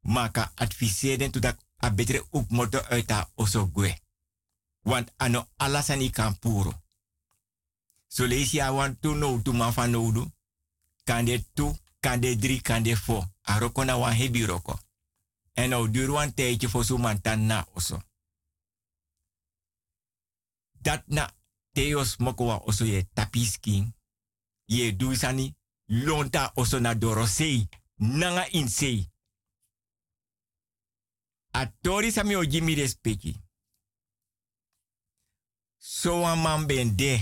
Maka adviseren to dat a betere ook moto uit oso gwe. Want ano alasani kan puro. So lees ya want to know to man van nodu. Kan de tu, kan de drie, kan de fo. A roko na wan hebi roko. En nou duur wan tijdje voor zo man tan na oso. Dat na teos moko wa oso ye tapiski. Ye du sani lonta oso na dorosei, nanga insei. A tori sami o jimi respeki. So wan man ben de.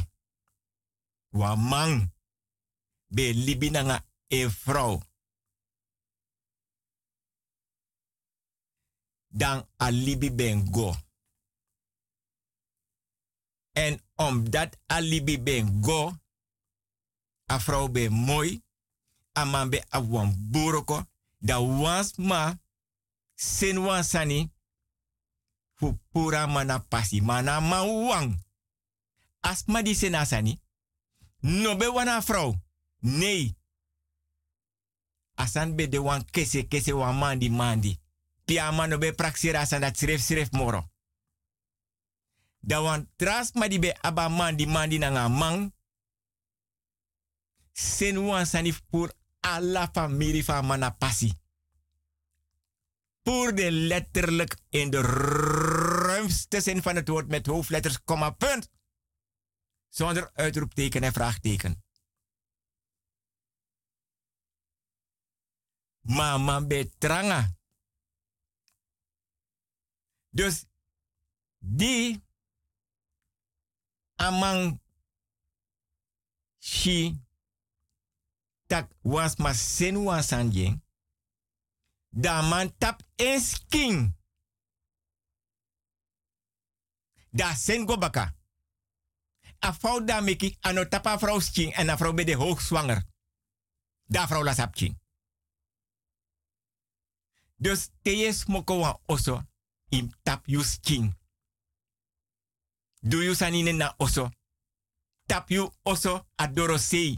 Wan man be libi nanga e vrouw. Dan a libi ben go. En omdat a libi ben go, a vrouw ben mooi, a man be a wan buroko, da wans ma, sen wan sani, fu mana pasi, mana ma wang. As ma di sena sani, no be wana vrouw. Nee. Asan be de wan kese kese wan mandi mandi. Pia man no be praksira asan dat sref sref moro. Da tras ma di aba mandi na nga mang. Sen wan sanif pour alla familie van mana passi. Voor de letterlijk in de ruimste zin van het woord met hoofdletters, komma, punt. Zonder uitroepteken en vraagteken. Mama betranga. Dus die amang shi tak was ma senu wan sanjing. Da man tap en skin. Da sen go baka. A vrouw da meki ano tapa vrouw skin en a vrouw be de hoog zwanger. Da vrouw la sap king. Dus teye smoko wan oso im tap you skin. Do you sanine na oso. Tap you oso adoro sei.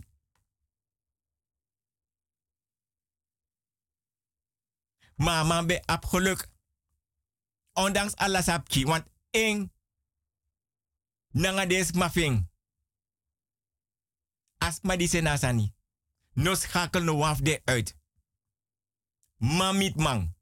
Mama be ap geluk. Ondanks alles apki, want eng nanga des mafing. As ma di senasani. No schakel no waf de uit. Mamit mang.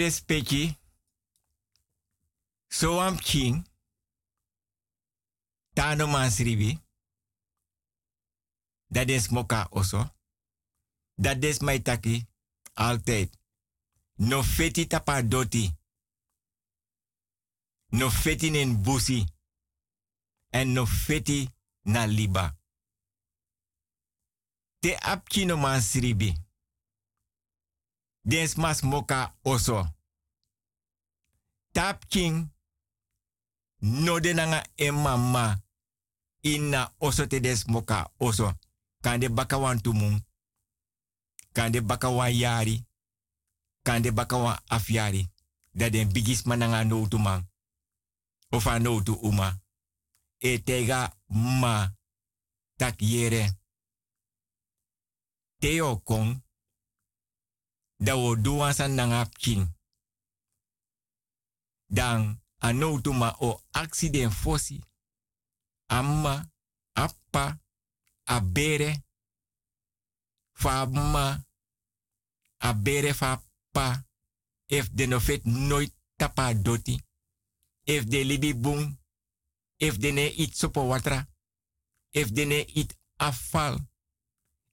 Respecti. So am king. Tano man sribi. Dat is moka oso. Dat is my taki. Altijd. No feti tapa doti. No feti in busi. En no feti na liba. Te apki no man sribi. Des mas moka oso. Tap king. No de nanga e mama. Inna oso te des moka oso. Kan de baka wan tumun. Kan de baka wan yari. Kan de baka wan afyari. Dat den bigis mananga no tu man. Of a no tu uma. E tega ma. Tak yere. Teo kong. Da wo duwan san nanga king. Dan ano tu ma o accident fosi. Amma, appa, abere, fa ma, abere fa pa, if de no tapa doti, if de libi boom, if de ne it sopo watra, if de ne it afval,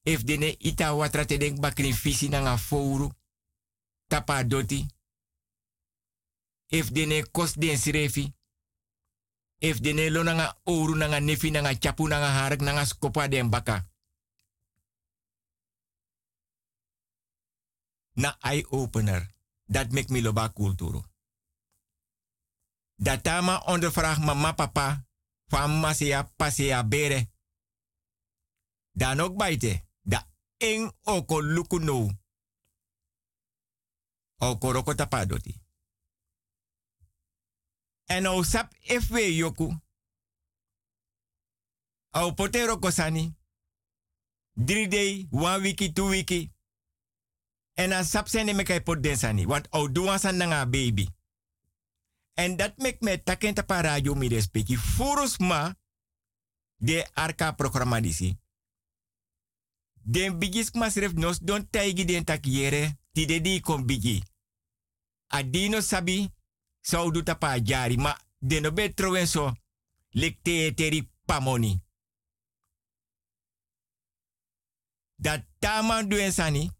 if de ne ita watra te denk bakri fisi nanga fouru, tapa doti, if de ne kos den srefi, if de ne lo nanga oru nanga nefi nanga chapu nanga harak nanga skopa den baka. Na eye opener. Dat make me loba kulturo. Dat tama ondervraag mama papa van masea pasea bere. Dan ook. Eng oko luku no. Oko roko tapadoti. En o sap efwe yoku. O potero kosani. Drie day, one wiki, two wiki. En a sap sene me kai pot densani. Want o duwan san nanga baby. En dat mek me taken tapa radio mi respecti. Furus ma de arka programma disi. Den bigis masref nos don taigi den takiere. Ti de di kon bigi. Adino sabi zou du tapa jari ma de no betro en so lekte teri pamoni. Dat tama duen sani.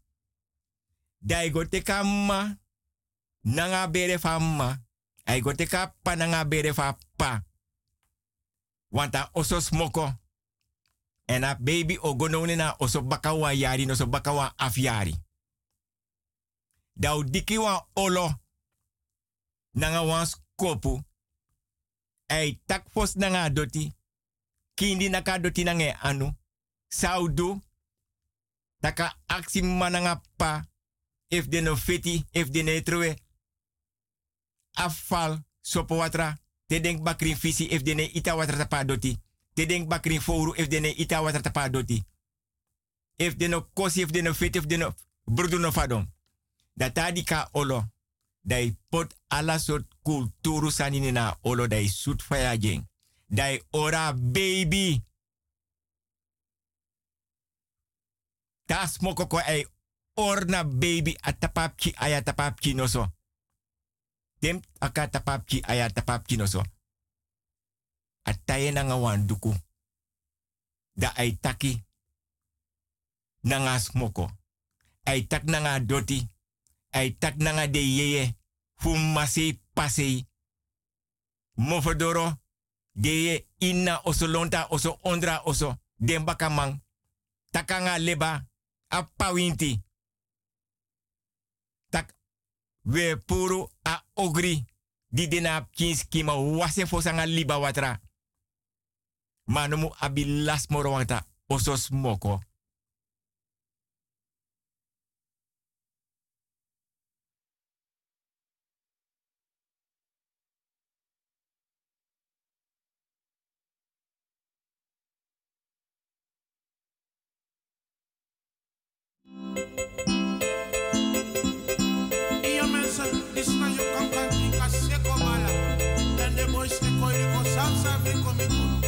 Dai go teka ma nanga bere fa ma. Ai go teka nanga bere fa pa. Want a oso smoko. En a baby ogonone na oso bakawa yari no so bakawa afyari. Dau diki wan olo nanga wan skopu. Ei tak nanga doti. Kindi naka doti nange anu. Saudu. Taka aksi mananga pa. If de no fiti, if de. Afval, sopo watra. Te denk bakrin visi if ne doti. Te denk bakrin fouru if de ne ita watra tapa doti. If de no kosi, if de no fiti, if de no brudu no fadom. Datadi ka olo dai pot ala sort kulturu sanini na olo dai sut faya jeng. Dai ora baby. Tas moko ko ai orna baby atapapki aya tapapki noso. Dem aka tapapki aya tapapki noso. Ataye nanga wanduku. Da ai taki. Nanga smoko. Ai tak nanga doti. Ai tak nanga de yeye. Fum masi pasei. Mofodoro. De ye inna oso lonta oso ondra oso. Den bakamang. Takanga leba. Apawinti. Tak. We puru a ogri. Di dena wase fosanga liba watra. Manomu abilas moro wanta. Oso smoko. Iyo mensen, die staan je kan kan die kan seko mala. En de boys die koi die ko sap sap die ko mi kuno. De boy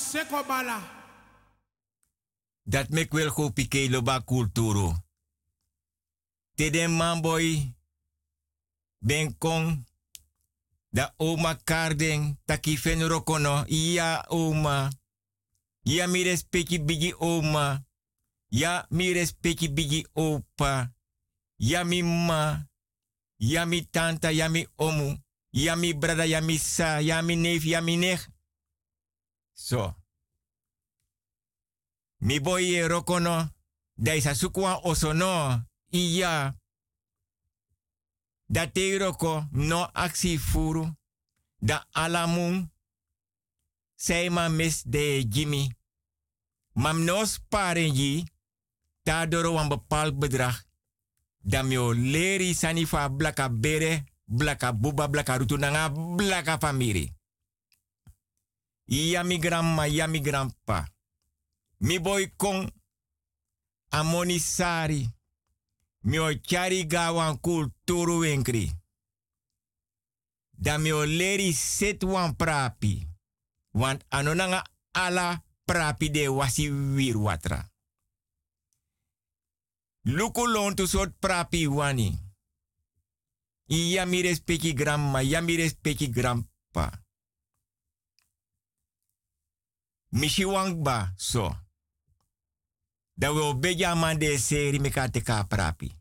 seko bala. Dat mek wel go pike loba kulturo. Teden manboy ben kong da oma kardeng taki fen rokono iya oma. Ya mi respecti bigi oma. Ya mi respecti bigi opa. Ya mi ma. Ya mi tanta ya mi omu. Ya mi brada ya mi sa ya mi neef ya mi nech so mi boy ye rokono da isa sukwa osono iya da te roko no aksi furu da alamun sei ma mis de Jimmy. Mam no sparen ji doro bepaald bedrag da mio leri sanifa blaka bere blaka buba blaka rutu nanga blaka famiri. Iya mi grandma, iya mi grandpa. Mi boy kong amoni sari. Mio chari gawan kulturu wenkri. Da mio leri set wan prapi. Want anonanga ala prapi de wasi watra. Luku sort prapi wani. Iya mi respecti grandma, iya mi respecti grandpa. Mishi wangba so. Da we obeja de seri me ka teka prapi.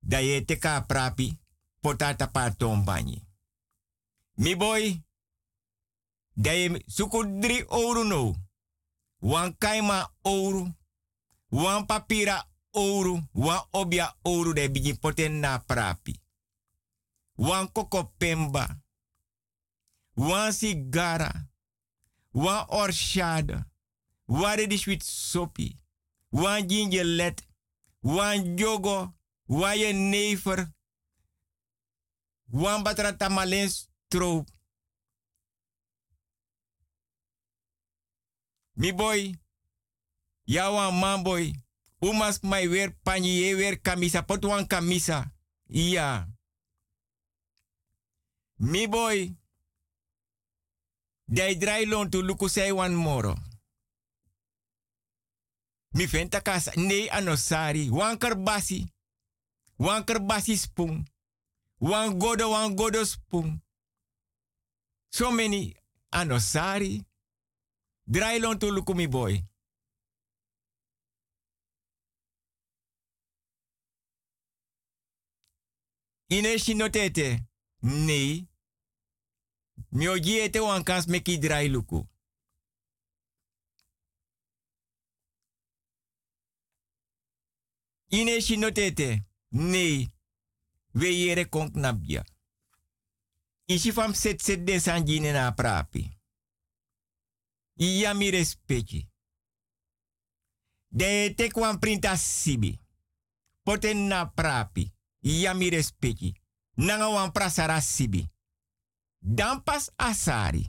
Da ye teka prapi, potata pa tombani. Mi boy, da ye suku dri ouro no. Wan kaima ouro. Wan papira ouro. Wan obia ouro de bigi poten na prapi. Wan koko pemba. Wan sigara. Wan orshada. Wan ready sweet sopi. Wan ginger let. Wan jogo. Wan je never. Wan batra stroop. Mi boy. Ja wan man boy. Umas mai weer panji ye weer kamisa. Pot wan kamisa. Ja. Mi boy. Dai drai lon tu luku sei wan moro. Mi venta kasa. Nee anosari. Wan kerbasi. Wan kerbasi spoon. Wan godo wan. So many anosari. Drai lon tu luku mi boy. Ine shinotete. Nee. Mi oji ete wan kans meki drai luku. Ine shinotete. Nee. We yere konk nabia. Isi fam set set de sanjine na prapi. Iya mi respecti. De te kwan printa sibi. Poten na prapi. Iya mi respecti. Nanga wan prasara sibi. Dan pas asari.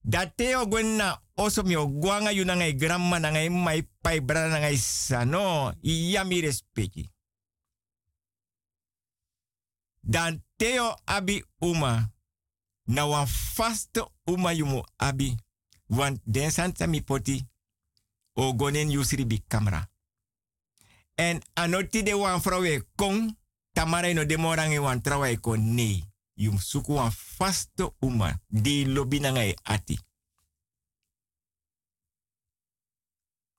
Dat te o gwen na oso mi o gwanga yu nanga i grandma nanga i mai pai bra nanga i sano. Iya mi respecti. Dan teo abi uma. Na wan vaste uma yumu abi. Want den santa mi poti. O gonen yusri bi camera. En anoti de wan vrouwe kong. Tamara no de morange wan trawa ko nee. Yum suku wan vaste uma. Di na ngai ati.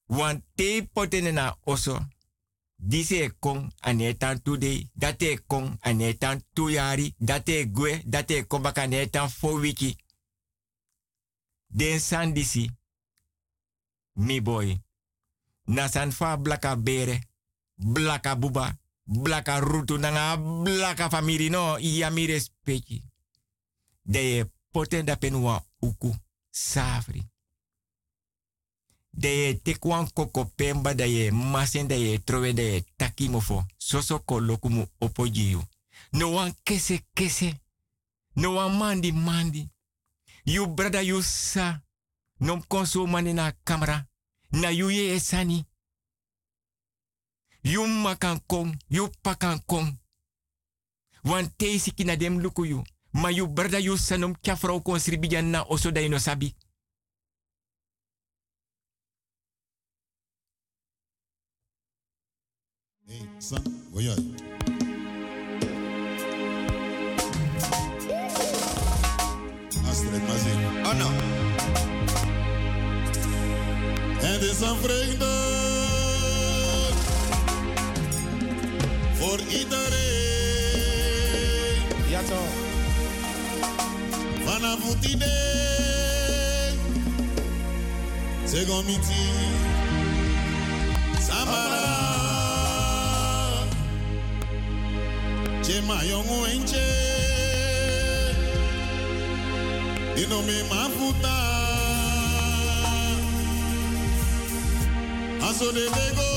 Wan te potene na oso. Dise kong anetan today, date kong anetan tuyari, date gwe, date kombaka anetan fo wiki. Den san disi, mi boy, nasan fa blaka bere, blaka buba, blaka rutu nanga blaka famiri no, iya mi respecti. De poten da penwa uku, safri da ye tekwan koko pemba da ye masen da ye trowe da ye taki mofo. Soso ko lokumu opojiyu. No wan kese kese. No wan mandi mandi. You brada you sa. Nom konso mani na kamera. Na you ye esani. You makan kong. You pakan kong. Wan teisi kina dem luku you. Ma yu brada yu sanum kya vrouw na oso da ino sabi. Hey, son, maar. Oh no. Het is een vreugde voor iedereen. Ja toch. Vanaf het idee. Segomiti. Samara. Chema yongu enche. Dino me mafuta. Aso de bego.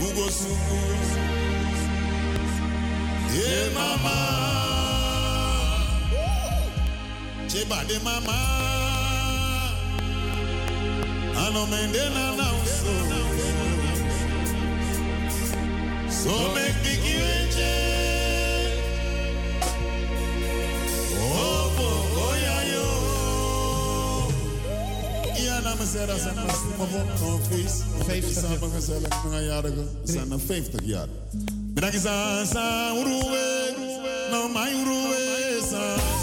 Ugo suku. Hey mama. Cheba de mama. Ano mende na na so. So make me give Oh, oh, oh, yo. Ja, dames en heren, zijn we op feest. 50 jaar. We gezellig, nog een jarige. We zijn er 50 jaar. Bedankt, sa, uruwe. No, my uruwe, sa,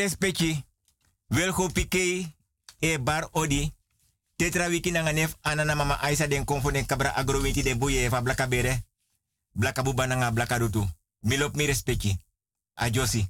Respecti. Pike e bar odi. Tetra wiki na nganef anana mama Aisa den konfo den kabra agrowinti de buye fa blaka bere. Blaka buba nga blaka dutu. Milop mi respecti. Ajosi.